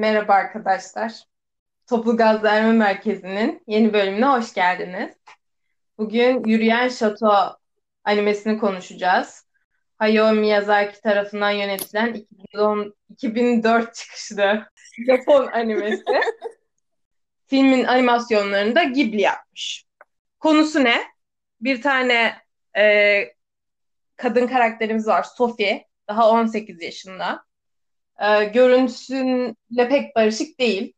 Merhaba arkadaşlar. Toplu Gaz Verme Merkezi'nin yeni bölümüne hoş geldiniz. Bugün Yürüyen Şato animesini konuşacağız. Hayao Miyazaki tarafından yönetilen 2010, 2004 çıkışlı Japon animesi. Filmin animasyonlarını da Ghibli yapmış. Konusu ne? Bir tane e, kadın karakterimiz var Sophie. Daha 18 yaşında e, görüntüsüyle pek barışık değil.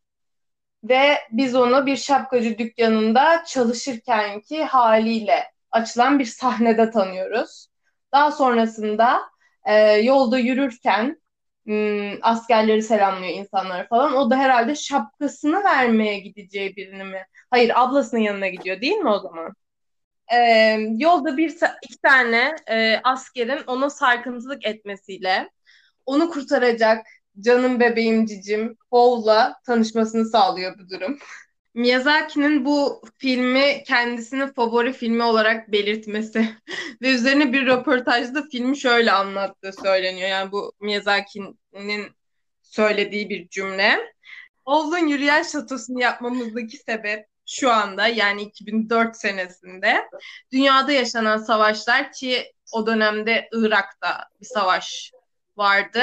Ve biz onu bir şapkacı dükkanında çalışırkenki haliyle açılan bir sahnede tanıyoruz. Daha sonrasında e, yolda yürürken m, hmm, askerleri selamlıyor insanlara falan. O da herhalde şapkasını vermeye gideceği birini mi? Hayır ablasının yanına gidiyor değil mi o zaman? E, yolda bir iki tane e, askerin ona sarkıntılık etmesiyle onu kurtaracak canım bebeğim cicim Paul'la tanışmasını sağlıyor bu durum. Miyazaki'nin bu filmi kendisinin favori filmi olarak belirtmesi ve üzerine bir röportajda filmi şöyle anlattığı söyleniyor. Yani bu Miyazaki'nin söylediği bir cümle. Oğlun Yürüyen Şatosu'nu yapmamızdaki sebep şu anda yani 2004 senesinde dünyada yaşanan savaşlar ki o dönemde Irak'ta bir savaş vardı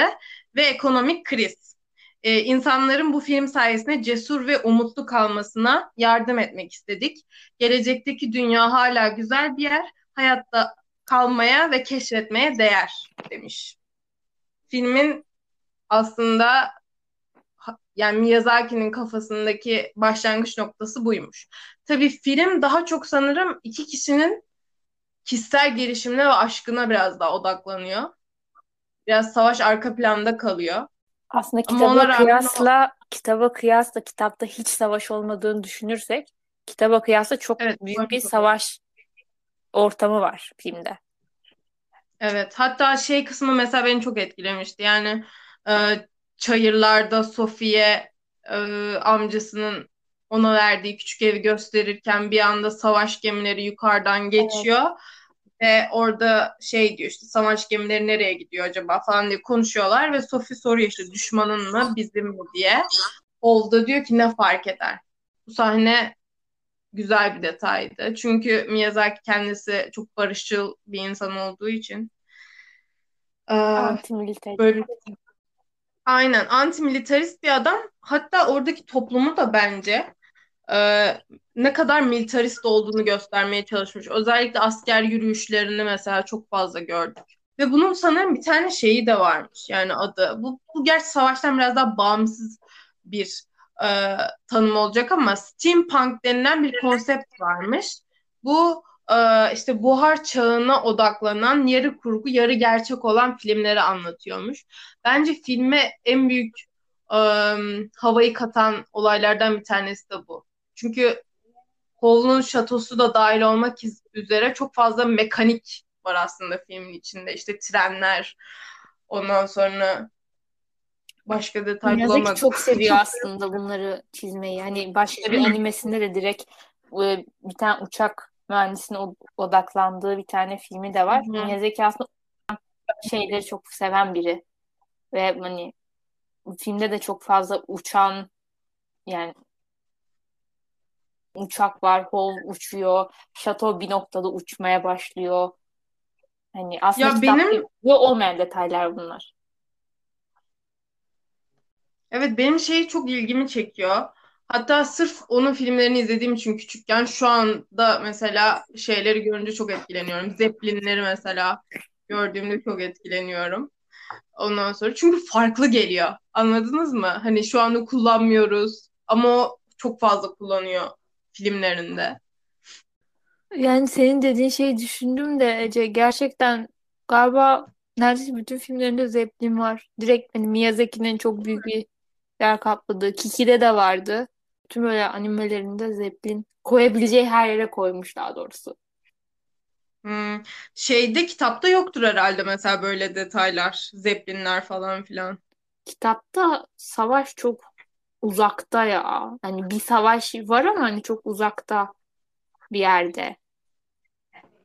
ve ekonomik kriz. Ee, insanların bu film sayesinde cesur ve umutlu kalmasına yardım etmek istedik. Gelecekteki dünya hala güzel bir yer, hayatta kalmaya ve keşfetmeye değer demiş. Filmin aslında yani Miyazaki'nin kafasındaki başlangıç noktası buymuş. Tabii film daha çok sanırım iki kişinin kişisel gelişimine ve aşkına biraz daha odaklanıyor biraz savaş arka planda kalıyor. Aslında kitaba kıyasla o... kitaba kıyasla kitapta hiç savaş olmadığını düşünürsek kitaba kıyasla çok evet, büyük bir savaş ortamı var filmde. Evet. Hatta şey kısmı mesela beni çok etkilemişti. Yani e, çayırlarda Sofiye e, amcasının ona verdiği küçük evi gösterirken bir anda savaş gemileri yukarıdan geçiyor. Evet. Ve orada şey diyor işte savaş gemileri nereye gidiyor acaba falan diye konuşuyorlar ve Sophie soruyor işte düşmanın mı bizim mi diye. Oldu diyor ki ne fark eder? Bu sahne güzel bir detaydı. Çünkü Miyazaki kendisi çok barışçıl bir insan olduğu için. Antimilitarist. Böyle Aynen antimilitarist bir adam. Hatta oradaki toplumu da bence e, ne kadar militarist olduğunu göstermeye çalışmış. Özellikle asker yürüyüşlerini mesela çok fazla gördük. Ve bunun sanırım bir tane şeyi de varmış yani adı. Bu, bu gerçi savaştan biraz daha bağımsız bir e, tanım olacak ama steampunk denilen bir konsept varmış. Bu e, işte buhar çağına odaklanan yarı kurgu yarı gerçek olan filmleri anlatıyormuş. Bence filme en büyük e, havayı katan olaylardan bir tanesi de bu. Çünkü Hall'un şatosu da dahil olmak üzere çok fazla mekanik var aslında filmin içinde. İşte trenler, ondan sonra başka detay Miyazaki bulamadım. çok seviyor aslında bunları çizmeyi. Hani başka bir animesinde de direkt e, bir tane uçak mühendisine odaklandığı bir tane filmi de var. Miyazaki aslında şeyleri çok seven biri. Ve hani filmde de çok fazla uçan yani uçak var, Hol uçuyor, şato bir noktada uçmaya başlıyor. Hani aslında ya benim olmayan detaylar bunlar. Evet benim şey çok ilgimi çekiyor. Hatta sırf onun filmlerini izlediğim için küçükken şu anda mesela şeyleri görünce çok etkileniyorum. Zeppelinleri mesela gördüğümde çok etkileniyorum. Ondan sonra çünkü farklı geliyor. Anladınız mı? Hani şu anda kullanmıyoruz ama o çok fazla kullanıyor filmlerinde. Yani senin dediğin şeyi düşündüm de Ece gerçekten galiba neredeyse bütün filmlerinde Zeppelin var. Direkt hani Miyazaki'nin çok büyük bir yer kapladığı. Kiki'de de vardı. Tüm böyle animelerinde Zeppelin koyabileceği her yere koymuş daha doğrusu. Hmm. Şeyde kitapta yoktur herhalde mesela böyle detaylar. Zeppelinler falan filan. Kitapta savaş çok uzakta ya. Hani bir savaş var ama hani çok uzakta bir yerde.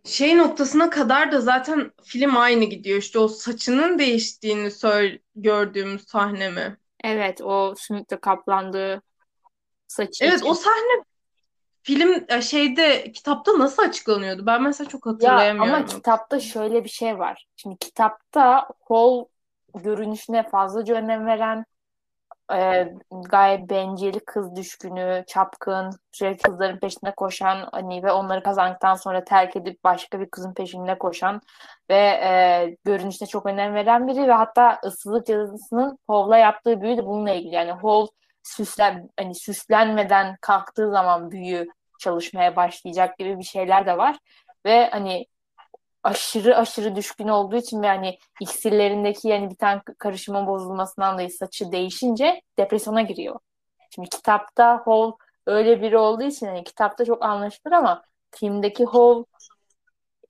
Şey noktasına kadar da zaten film aynı gidiyor. İşte o saçının değiştiğini söyle gördüğümüz sahne mi? Evet o sümükle kaplandığı saçı Evet için. o sahne film e, şeyde kitapta nasıl açıklanıyordu? Ben mesela çok Ya hatırlayamıyorum. ama kitapta şöyle bir şey var. Şimdi kitapta Hall görünüşüne fazlaca önem veren e, gayet bencil, kız düşkünü, çapkın, sürekli kızların peşinde koşan hani ve onları kazandıktan sonra terk edip başka bir kızın peşinde koşan ve e, görünüşüne çok önem veren biri ve hatta ıssızlık cadısının Hov'la yaptığı büyü de bununla ilgili. Yani Hov süslen hani süslenmeden kalktığı zaman büyü çalışmaya başlayacak gibi bir şeyler de var ve hani aşırı aşırı düşkün olduğu için ve hani iksirlerindeki yani bir tane karışımın bozulmasından dolayı saçı değişince depresyona giriyor. Şimdi kitapta Hall öyle biri olduğu için hani kitapta çok anlaşılır ama filmdeki Hall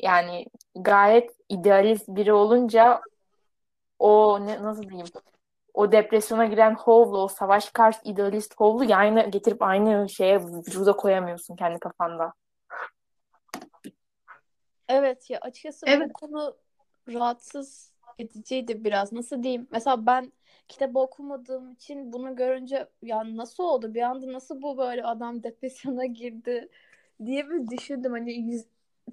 yani gayet idealist biri olunca o ne, nasıl diyeyim o depresyona giren Hall'la o savaş karşı idealist Hall'u yani getirip aynı şeye vücuda koyamıyorsun kendi kafanda. Evet ya açıkçası Evet. bu konu rahatsız ediciydi biraz. Nasıl diyeyim? Mesela ben kitabı okumadığım için bunu görünce ya nasıl oldu? Bir anda nasıl bu böyle adam depresyona girdi diye bir düşündüm. Hani yüz-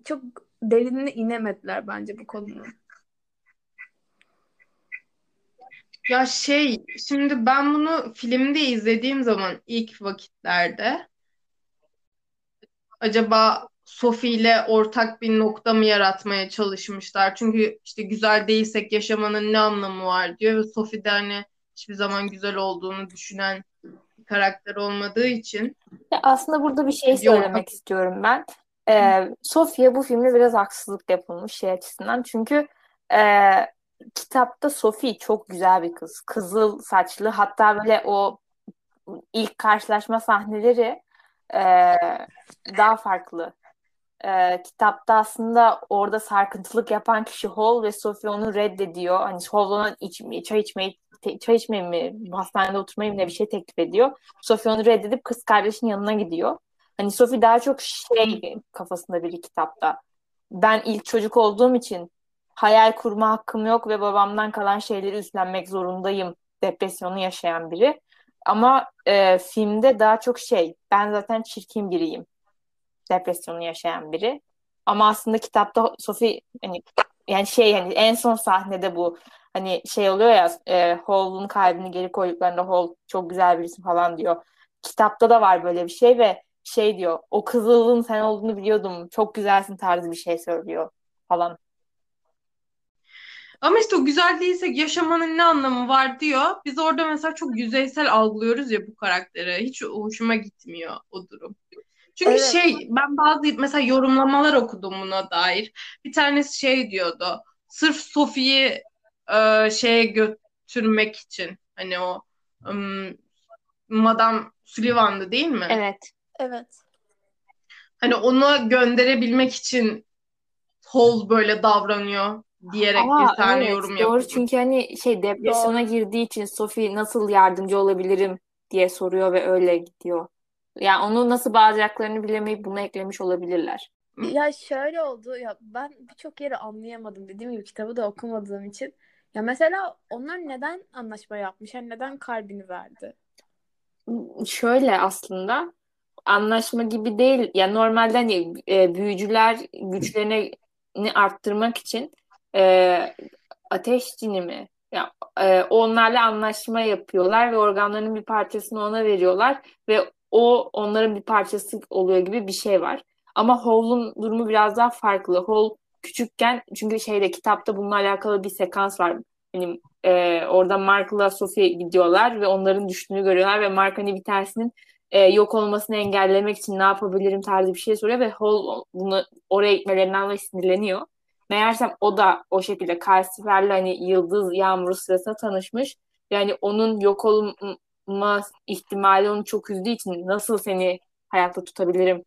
çok derinine inemediler bence bu konunun. Ya şey, şimdi ben bunu filmde izlediğim zaman ilk vakitlerde acaba Sophie ile ortak bir nokta mı yaratmaya çalışmışlar? Çünkü işte güzel değilsek yaşamanın ne anlamı var diyor ve Sophie de hani hiçbir zaman güzel olduğunu düşünen bir karakter olmadığı için Ya aslında burada bir şey söylemek istiyorum ben. Ee, Sofia bu filmde biraz haksızlık yapılmış şey açısından. Çünkü e, kitapta Sophie çok güzel bir kız. Kızıl saçlı. Hatta böyle o ilk karşılaşma sahneleri e, daha farklı. E, kitapta aslında orada sarkıntılık yapan kişi Hall ve Sophie onu reddediyor. Hani Hall ona iç, çay içmeyi çay içmeyi mi, hastanede oturmayı mı ne bir şey teklif ediyor. Sophie onu reddedip kız kardeşinin yanına gidiyor. Hani Sophie daha çok şey kafasında biri kitapta. Ben ilk çocuk olduğum için hayal kurma hakkım yok ve babamdan kalan şeyleri üstlenmek zorundayım depresyonu yaşayan biri. Ama e, filmde daha çok şey ben zaten çirkin biriyim depresyonu yaşayan biri. Ama aslında kitapta Sophie hani yani şey hani en son sahnede bu hani şey oluyor ya e, Hall'un kalbini geri koyduklarında Hall çok güzel birisin falan diyor. Kitapta da var böyle bir şey ve şey diyor o kızılın sen olduğunu biliyordum çok güzelsin tarzı bir şey söylüyor falan. Ama işte o güzel değilsek yaşamanın ne anlamı var diyor. Biz orada mesela çok yüzeysel algılıyoruz ya bu karakteri. Hiç hoşuma gitmiyor o durum. Çünkü Evet. şey ben bazı mesela yorumlamalar okudum buna dair. Bir tanesi şey diyordu. Sırf Sophie'yi e, şeye götürmek için hani o ım, Madame Sullivan'dı değil mi? Evet. Evet. Hani onu gönderebilmek için Hall böyle davranıyor diyerek Aa, bir tane evet yorum doğru yapıyor. çünkü hani şey depresyona girdiği için Sophie nasıl yardımcı olabilirim diye soruyor ve öyle gidiyor. Yani onu nasıl bağlayacaklarını bilemeyip bunu eklemiş olabilirler. Ya şöyle oldu ya ben birçok yeri anlayamadım dediğim gibi kitabı da okumadığım için. Ya mesela onlar neden anlaşma yapmış? Yani neden kalbini verdi? Şöyle aslında anlaşma gibi değil. Yani normalde hani e, büyücüler güçlerini arttırmak için e, ateş cini mi? Ya, e, onlarla anlaşma yapıyorlar ve organlarının bir parçasını ona veriyorlar ve o onların bir parçası oluyor gibi bir şey var. Ama Hall'un durumu biraz daha farklı. Hall küçükken çünkü şeyde kitapta bununla alakalı bir sekans var. Hani e, orada Mark'la Sophie gidiyorlar ve onların düştüğünü görüyorlar ve Mark hani bir tanesinin e, yok olmasını engellemek için ne yapabilirim tarzı bir şey soruyor ve Hall bunu oraya gitmelerinden dolayı sinirleniyor. Meğersem o da o şekilde Calcifer'le hani yıldız yağmuru sırasında tanışmış. Yani onun yok olma ihtimali onu çok üzdüğü için nasıl seni hayatta tutabilirim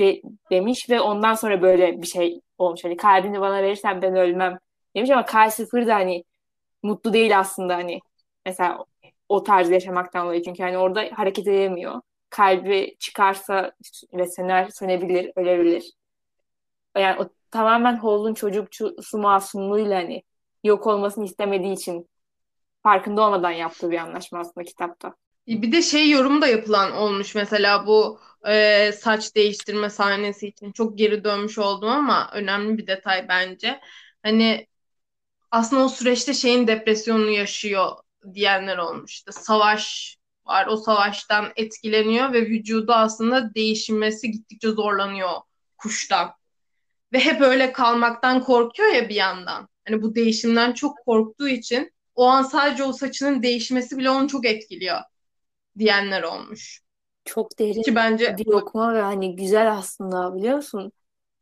de, demiş ve ondan sonra böyle bir şey olmuş. Hani kalbini bana verirsen ben ölmem demiş ama Calcifer de hani mutlu değil aslında hani mesela o tarz yaşamaktan dolayı çünkü hani orada hareket edemiyor. Kalbi çıkarsa ve söner, sönebilir, ölebilir. Yani o tamamen Hall'un çocuksu masumluğuyla hani yok olmasını istemediği için farkında olmadan yaptığı bir anlaşma aslında kitapta. Bir de şey yorum da yapılan olmuş mesela bu e, saç değiştirme sahnesi için çok geri dönmüş oldum ama önemli bir detay bence. Hani aslında o süreçte şeyin depresyonunu yaşıyor diyenler olmuş. İşte savaş var. O savaştan etkileniyor ve vücudu aslında değişmesi gittikçe zorlanıyor kuştan. Ve hep öyle kalmaktan korkuyor ya bir yandan. Hani bu değişimden çok korktuğu için o an sadece o saçının değişmesi bile onu çok etkiliyor diyenler olmuş. Çok derin Ki bence bir okuma ve hani güzel aslında biliyor musun?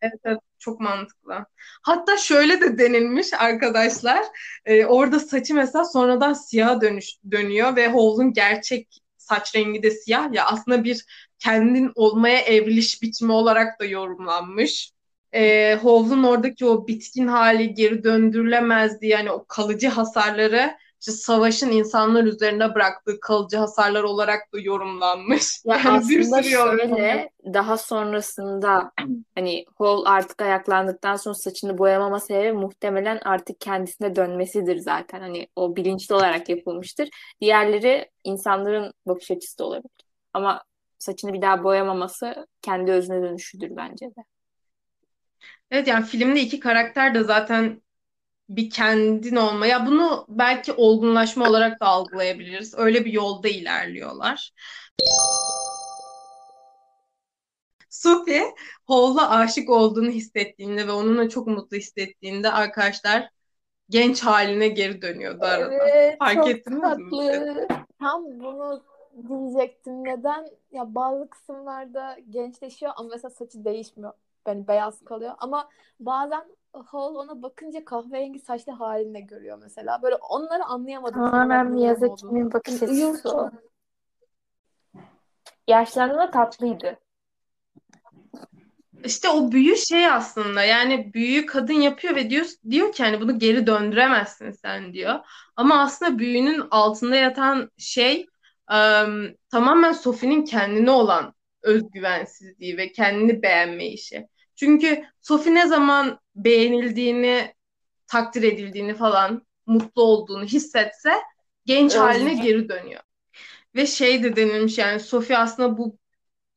Evet, evet çok mantıklı. Hatta şöyle de denilmiş arkadaşlar. E, orada saçı mesela sonradan siyaha dönüş, dönüyor ve Howl'un gerçek saç rengi de siyah ya aslında bir kendin olmaya evriliş biçimi olarak da yorumlanmış. E, Howl'un oradaki o bitkin hali geri döndürülemezdi yani o kalıcı hasarları işte savaşın insanlar üzerine bıraktığı kalıcı hasarlar olarak da yorumlanmış. Ya yani aslında şöyle daha sonrasında hani Hall artık ayaklandıktan sonra saçını boyamama sebebi muhtemelen artık kendisine dönmesidir zaten. Hani o bilinçli olarak yapılmıştır. Diğerleri insanların bakış açısı da olabilir. Ama saçını bir daha boyamaması kendi özüne dönüşüdür bence de. Evet yani filmde iki karakter de zaten bir kendin olmaya bunu belki olgunlaşma olarak da algılayabiliriz. Öyle bir yolda ilerliyorlar. Sophie Hall'a aşık olduğunu hissettiğinde ve onunla çok mutlu hissettiğinde arkadaşlar genç haline geri dönüyordu arada. Evet, Fark çok ettiniz tatlı. mi? Tam bunu diyecektim. Neden? Ya bazı kısımlarda gençleşiyor ama mesela saçı değişmiyor. Yani beyaz kalıyor. Ama bazen Hall ona bakınca kahverengi saçlı halinde görüyor mesela. Böyle onları anlayamadım. Tamamen Miyazaki'nin bakış açısı o. Yaşlandığında tatlıydı. İşte o büyü şey aslında yani büyüyü kadın yapıyor ve diyor diyor ki hani bunu geri döndüremezsin sen diyor. Ama aslında büyünün altında yatan şey um, tamamen Sophie'nin kendine olan özgüvensizliği ve kendini beğenme işi. Çünkü Sophie ne zaman beğenildiğini, takdir edildiğini falan, mutlu olduğunu hissetse genç evet. haline geri dönüyor. Ve şey de denilmiş yani Sophie aslında bu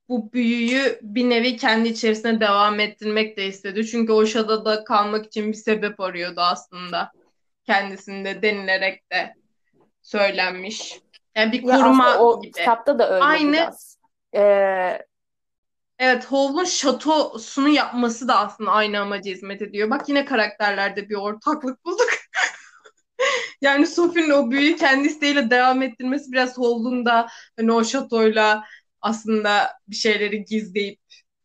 bu büyüyü bir nevi kendi içerisinde devam ettirmek de istedi. Çünkü o şadada kalmak için bir sebep arıyordu aslında. Kendisinde denilerek de söylenmiş. Yani bir koruma ya o gibi. kitapta da öyle Aynı, biraz. Ee, Evet, Howl'un şatosunu yapması da aslında aynı amaca hizmet ediyor. Bak yine karakterlerde bir ortaklık bulduk. yani Sophie'nin o büyüyü kendi isteğiyle devam ettirmesi biraz Howl'un da hani o şatoyla aslında bir şeyleri gizleyip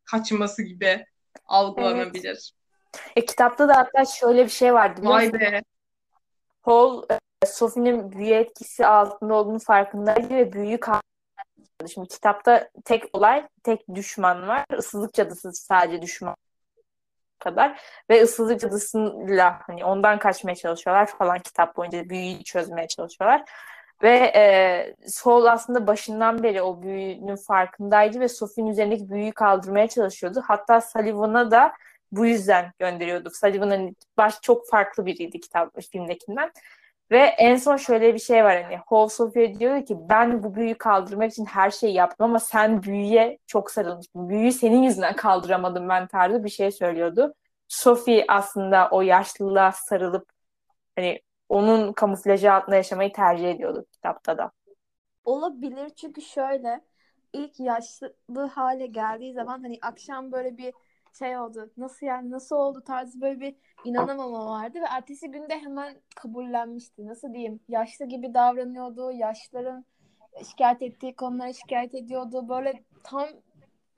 kaçması gibi algılanabilir. Evet. E, kitapta da hatta şöyle bir şey vardı. Vay be. Hall e, Sophie'nin büyü etkisi altında olduğunu farkındaydı ve büyüyü Şimdi kitapta tek olay, tek düşman var. Isızlık cadısı sadece düşman kadar ve ıssızlık cadısıyla hani ondan kaçmaya çalışıyorlar falan kitap boyunca büyüyü çözmeye çalışıyorlar. Ve e, Sol aslında başından beri o büyünün farkındaydı ve Sophie'nin üzerindeki büyüyü kaldırmaya çalışıyordu. Hatta Sullivan'a da bu yüzden gönderiyorduk. Sullivan hani baş çok farklı biriydi kitap filmdekinden. Ve en son şöyle bir şey var hani Hall Sophia diyor ki ben bu büyüyü kaldırmak için her şeyi yaptım ama sen büyüye çok sarılmıştın. Büyüyü senin yüzünden kaldıramadım ben tarzı bir şey söylüyordu. Sophie aslında o yaşlılığa sarılıp hani onun kamuflajı altında yaşamayı tercih ediyordu kitapta da. Olabilir çünkü şöyle ilk yaşlı hale geldiği zaman hani akşam böyle bir şey oldu. Nasıl yani nasıl oldu tarzı böyle bir inanamama vardı ve ertesi günde hemen kabullenmişti. Nasıl diyeyim? Yaşlı gibi davranıyordu. Yaşların şikayet ettiği konulara şikayet ediyordu. Böyle tam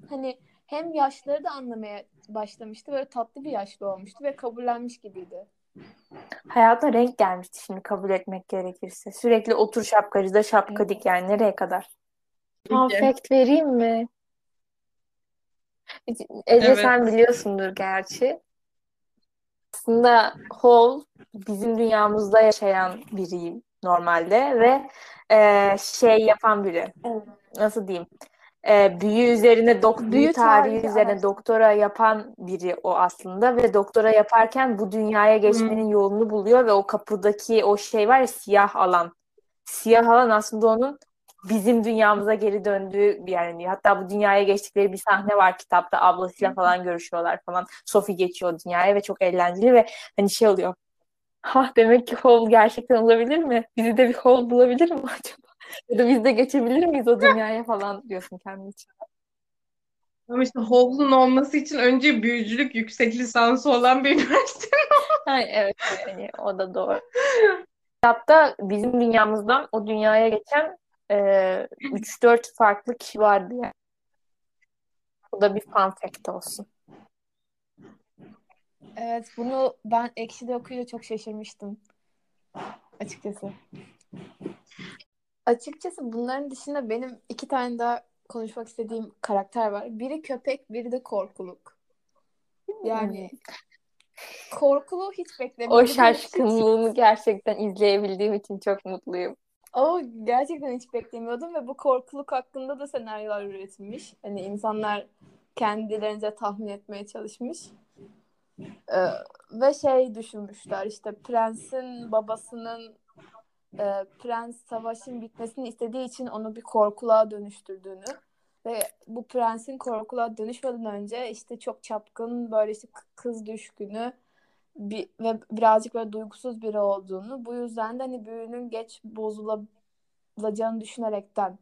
hani hem yaşları da anlamaya başlamıştı. Böyle tatlı bir yaşlı olmuştu ve kabullenmiş gibiydi. Hayatına renk gelmişti şimdi kabul etmek gerekirse. Sürekli otur şapkacıda şapka dik yani nereye kadar? Perfect vereyim mi? Ece evet. sen biliyorsundur gerçi. Aslında Hall bizim dünyamızda yaşayan biriyim normalde ve e, şey yapan biri. Nasıl diyeyim? E, büyü üzerine dok büyü, büyü tarihi, tarihi üzerine evet. doktora yapan biri o aslında ve doktora yaparken bu dünyaya geçmenin hmm. yolunu buluyor ve o kapıdaki o şey var ya siyah alan siyah alan aslında onun bizim dünyamıza geri döndüğü bir yani hatta bu dünyaya geçtikleri bir sahne var kitapta ablasıyla falan görüşüyorlar falan Sophie geçiyor dünyaya ve çok eğlenceli ve hani şey oluyor ha demek ki Hole gerçekten olabilir mi? Bizi de bir Hole bulabilir mi acaba? Ya da biz de geçebilir miyiz o dünyaya falan diyorsun kendi için. Ama işte Howell'un olması için önce büyücülük yüksek lisansı olan bir üniversite. Evet yani o da doğru. Kitapta bizim dünyamızdan o dünyaya geçen e, 3-4 farklı kişi vardı yani. Bu da bir fun fact olsun. Evet bunu ben Ekşi'de okuyunca çok şaşırmıştım. Açıkçası. Açıkçası bunların dışında benim iki tane daha konuşmak istediğim karakter var. Biri köpek, biri de korkuluk. Yani korkulu hiç beklemiyordum. O şaşkınlığını gerçekten izleyebildiğim için çok mutluyum. O gerçekten hiç beklemiyordum ve bu korkuluk hakkında da senaryolar üretilmiş. Hani insanlar kendilerince tahmin etmeye çalışmış. Ee, ve şey düşünmüşler işte prensin babasının e, prens savaşın bitmesini istediği için onu bir korkuluğa dönüştürdüğünü ve bu prensin korkuluğa dönüşmeden önce işte çok çapkın böyle işte kız düşkünü bir, ve birazcık böyle duygusuz biri olduğunu bu yüzden de hani büyünün geç bozulacağını düşünerekten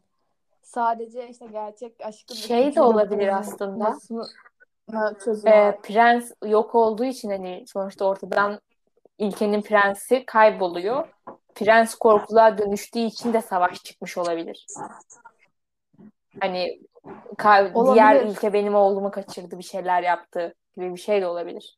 sadece işte gerçek aşkın şey de olabilir aslında. Ee, prens yok olduğu için hani sonuçta ortadan ilkenin prensi kayboluyor. Prens korkuluğa dönüştüğü için de savaş çıkmış olabilir. Hani olabilir. diğer ülke benim oğlumu kaçırdı, bir şeyler yaptı gibi bir şey de olabilir.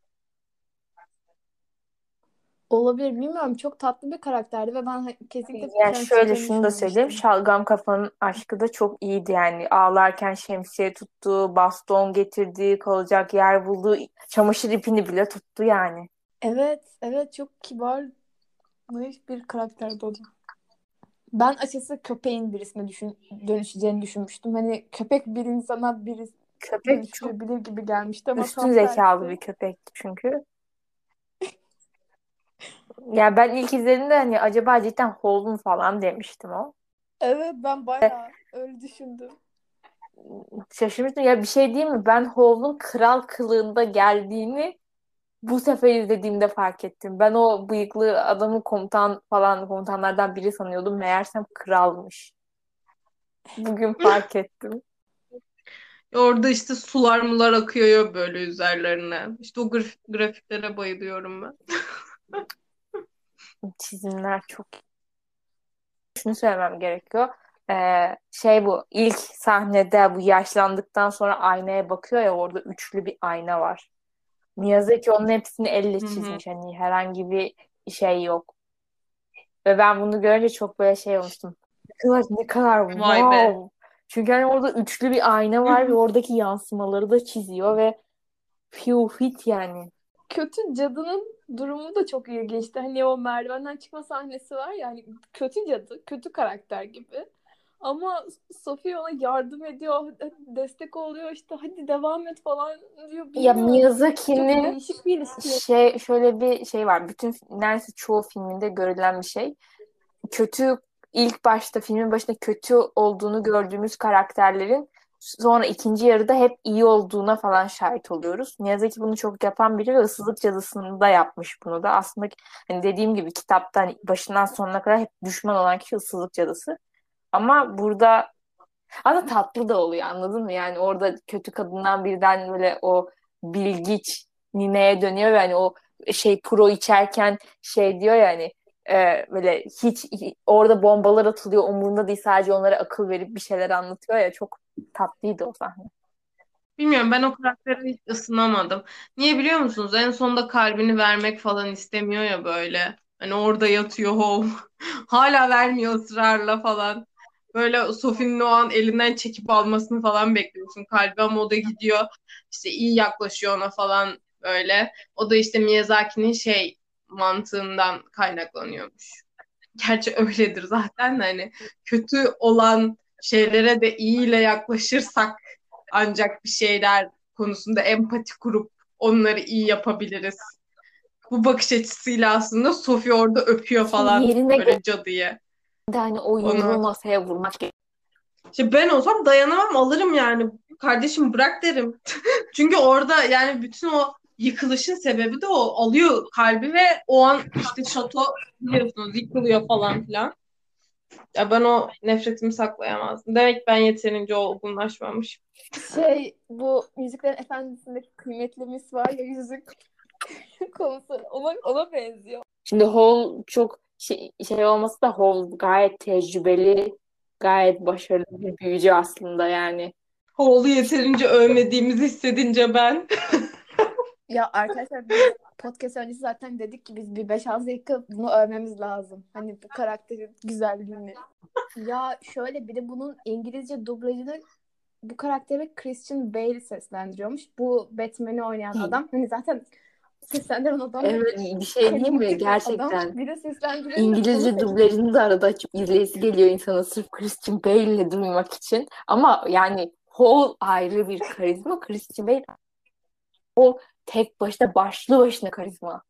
Olabilir bilmiyorum çok tatlı bir karakterdi ve ben kesinlikle yani şöyle şunu da söyleyeyim Şalgam Kafa'nın aşkı da çok iyiydi yani ağlarken şemsiye tuttu baston getirdi kalacak yer buldu çamaşır ipini bile tuttu yani. Evet evet çok kibar bir karakterdi o da. Ben açıkçası köpeğin birisine düşün, dönüşeceğini düşünmüştüm. Hani köpek bir insana bir köpek çok gibi gelmişti ama üstün zekalı tersi. bir köpekti çünkü. Ya ben ilk izlediğimde hani acaba cidden Holden falan demiştim o. Evet ben bayağı öyle düşündüm. Şaşırmıştım. Ya bir şey değil mi? Ben Holden kral kılığında geldiğini bu sefer izlediğimde fark ettim. Ben o bıyıklı adamı komutan falan komutanlardan biri sanıyordum. Meğersem kralmış. Bugün fark ettim. Orada işte sular mular akıyor böyle üzerlerine. İşte o graf grafiklere bayılıyorum ben. Çizimler çok şunu söylemem gerekiyor. Ee, şey bu ilk sahnede bu yaşlandıktan sonra aynaya bakıyor ya orada üçlü bir ayna var. Miyazaki onun hepsini elle çizmiş. Hı-hı. Hani herhangi bir şey yok. Ve ben bunu görünce çok böyle şey olmuştum. Ne kadar ne kadar Vay wow. Be. Çünkü hani orada üçlü bir ayna var ve oradaki yansımaları da çiziyor ve piu fit yani. Kötü cadının durumu da çok ilginçti. Hani o merdivenden çıkma sahnesi var ya hani kötü cadı, kötü karakter gibi. Ama Sophie ona yardım ediyor, destek oluyor işte hadi devam et falan diyor. Ya Miyazaki'nin şey şöyle bir şey var. Bütün neredeyse çoğu filminde görülen bir şey. Kötü ilk başta filmin başında kötü olduğunu gördüğümüz karakterlerin sonra ikinci yarıda hep iyi olduğuna falan şahit oluyoruz. Miyazaki bunu çok yapan biri ve ıssızlık cadısında yapmış bunu da. Aslında hani dediğim gibi kitapta hani başından sonuna kadar hep düşman olan kişi ıssızlık cadısı. Ama burada aslında tatlı da oluyor anladın mı? Yani orada kötü kadından birden böyle o bilgiç nineye dönüyor ve hani o şey pro içerken şey diyor ya hani e, böyle hiç orada bombalar atılıyor umurunda değil sadece onlara akıl verip bir şeyler anlatıyor ya çok tatlıydı o sahne. Bilmiyorum ben o karaktere hiç ısınamadım. Niye biliyor musunuz? En sonunda kalbini vermek falan istemiyor ya böyle. Hani orada yatıyor home. Hala vermiyor ısrarla falan. Böyle Sophie'nin o an elinden çekip almasını falan bekliyorsun. Kalbi ama o da gidiyor. İşte iyi yaklaşıyor ona falan böyle. O da işte Miyazaki'nin şey mantığından kaynaklanıyormuş. Gerçi öyledir zaten de hani kötü olan şeylere de iyiyle yaklaşırsak ancak bir şeyler konusunda empati kurup onları iyi yapabiliriz. Bu bakış açısıyla aslında Sophie orada öpüyor falan Yerine böyle cadıyı. de hani o yumruğu masaya vurmak İşte ben olsam dayanamam alırım yani. Kardeşim bırak derim. Çünkü orada yani bütün o yıkılışın sebebi de o. Alıyor kalbi ve o an işte şato biliyorsunuz yıkılıyor falan filan. Ya ben o nefretimi saklayamazdım. Demek ben yeterince olgunlaşmamışım. Şey bu Yüzüklerin Efendisi'ndeki kıymetli mis var ya yüzük konusu ona, ona benziyor. Şimdi Hall çok şey, şey olması da Hall gayet tecrübeli, gayet başarılı bir büyücü aslında yani. Hall'u yeterince övmediğimizi hissedince ben. Ya arkadaşlar biz podcast öncesi zaten dedik ki biz bir 5-6 dakika bunu övmemiz lazım. Hani bu karakterin güzelliğini. Ya şöyle bir de bunun İngilizce dublajını bu karakteri Christian Bale seslendiriyormuş. Bu Batman'i oynayan Hı. adam. Hani zaten seslendiren adam. Evet bir şey diyeyim mi? bir adam. Gerçekten. Bir de seslendiren de İngilizce dublajını da arada açıp izleyesi geliyor insana sırf Christian Bale'le duymak için. Ama yani Hall ayrı bir karizma. Christian Bale o tek başına başlı başına karizma.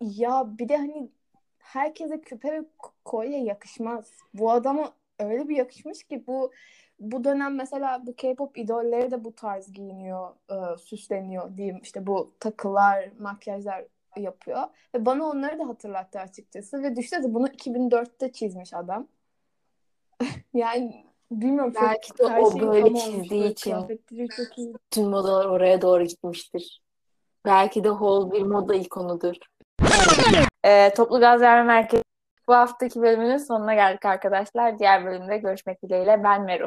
Ya bir de hani herkese küpe ve kolye yakışmaz. Bu adama öyle bir yakışmış ki bu bu dönem mesela bu K-pop idolleri de bu tarz giyiniyor, e, süsleniyor diyeyim. İşte bu takılar, makyajlar yapıyor. Ve bana onları da hatırlattı açıkçası. Ve düşünsenize bunu 2004'te çizmiş adam. Yani bilmiyorum çok Belki de her o böyle çizdiği için. Tüm modalar oraya doğru gitmiştir. Belki de Hall bir moda ikonudur. Ee, Toplu Gaz Verme Merkezi bu haftaki bölümünün sonuna geldik arkadaşlar. Diğer bölümde görüşmek dileğiyle. Ben Meru.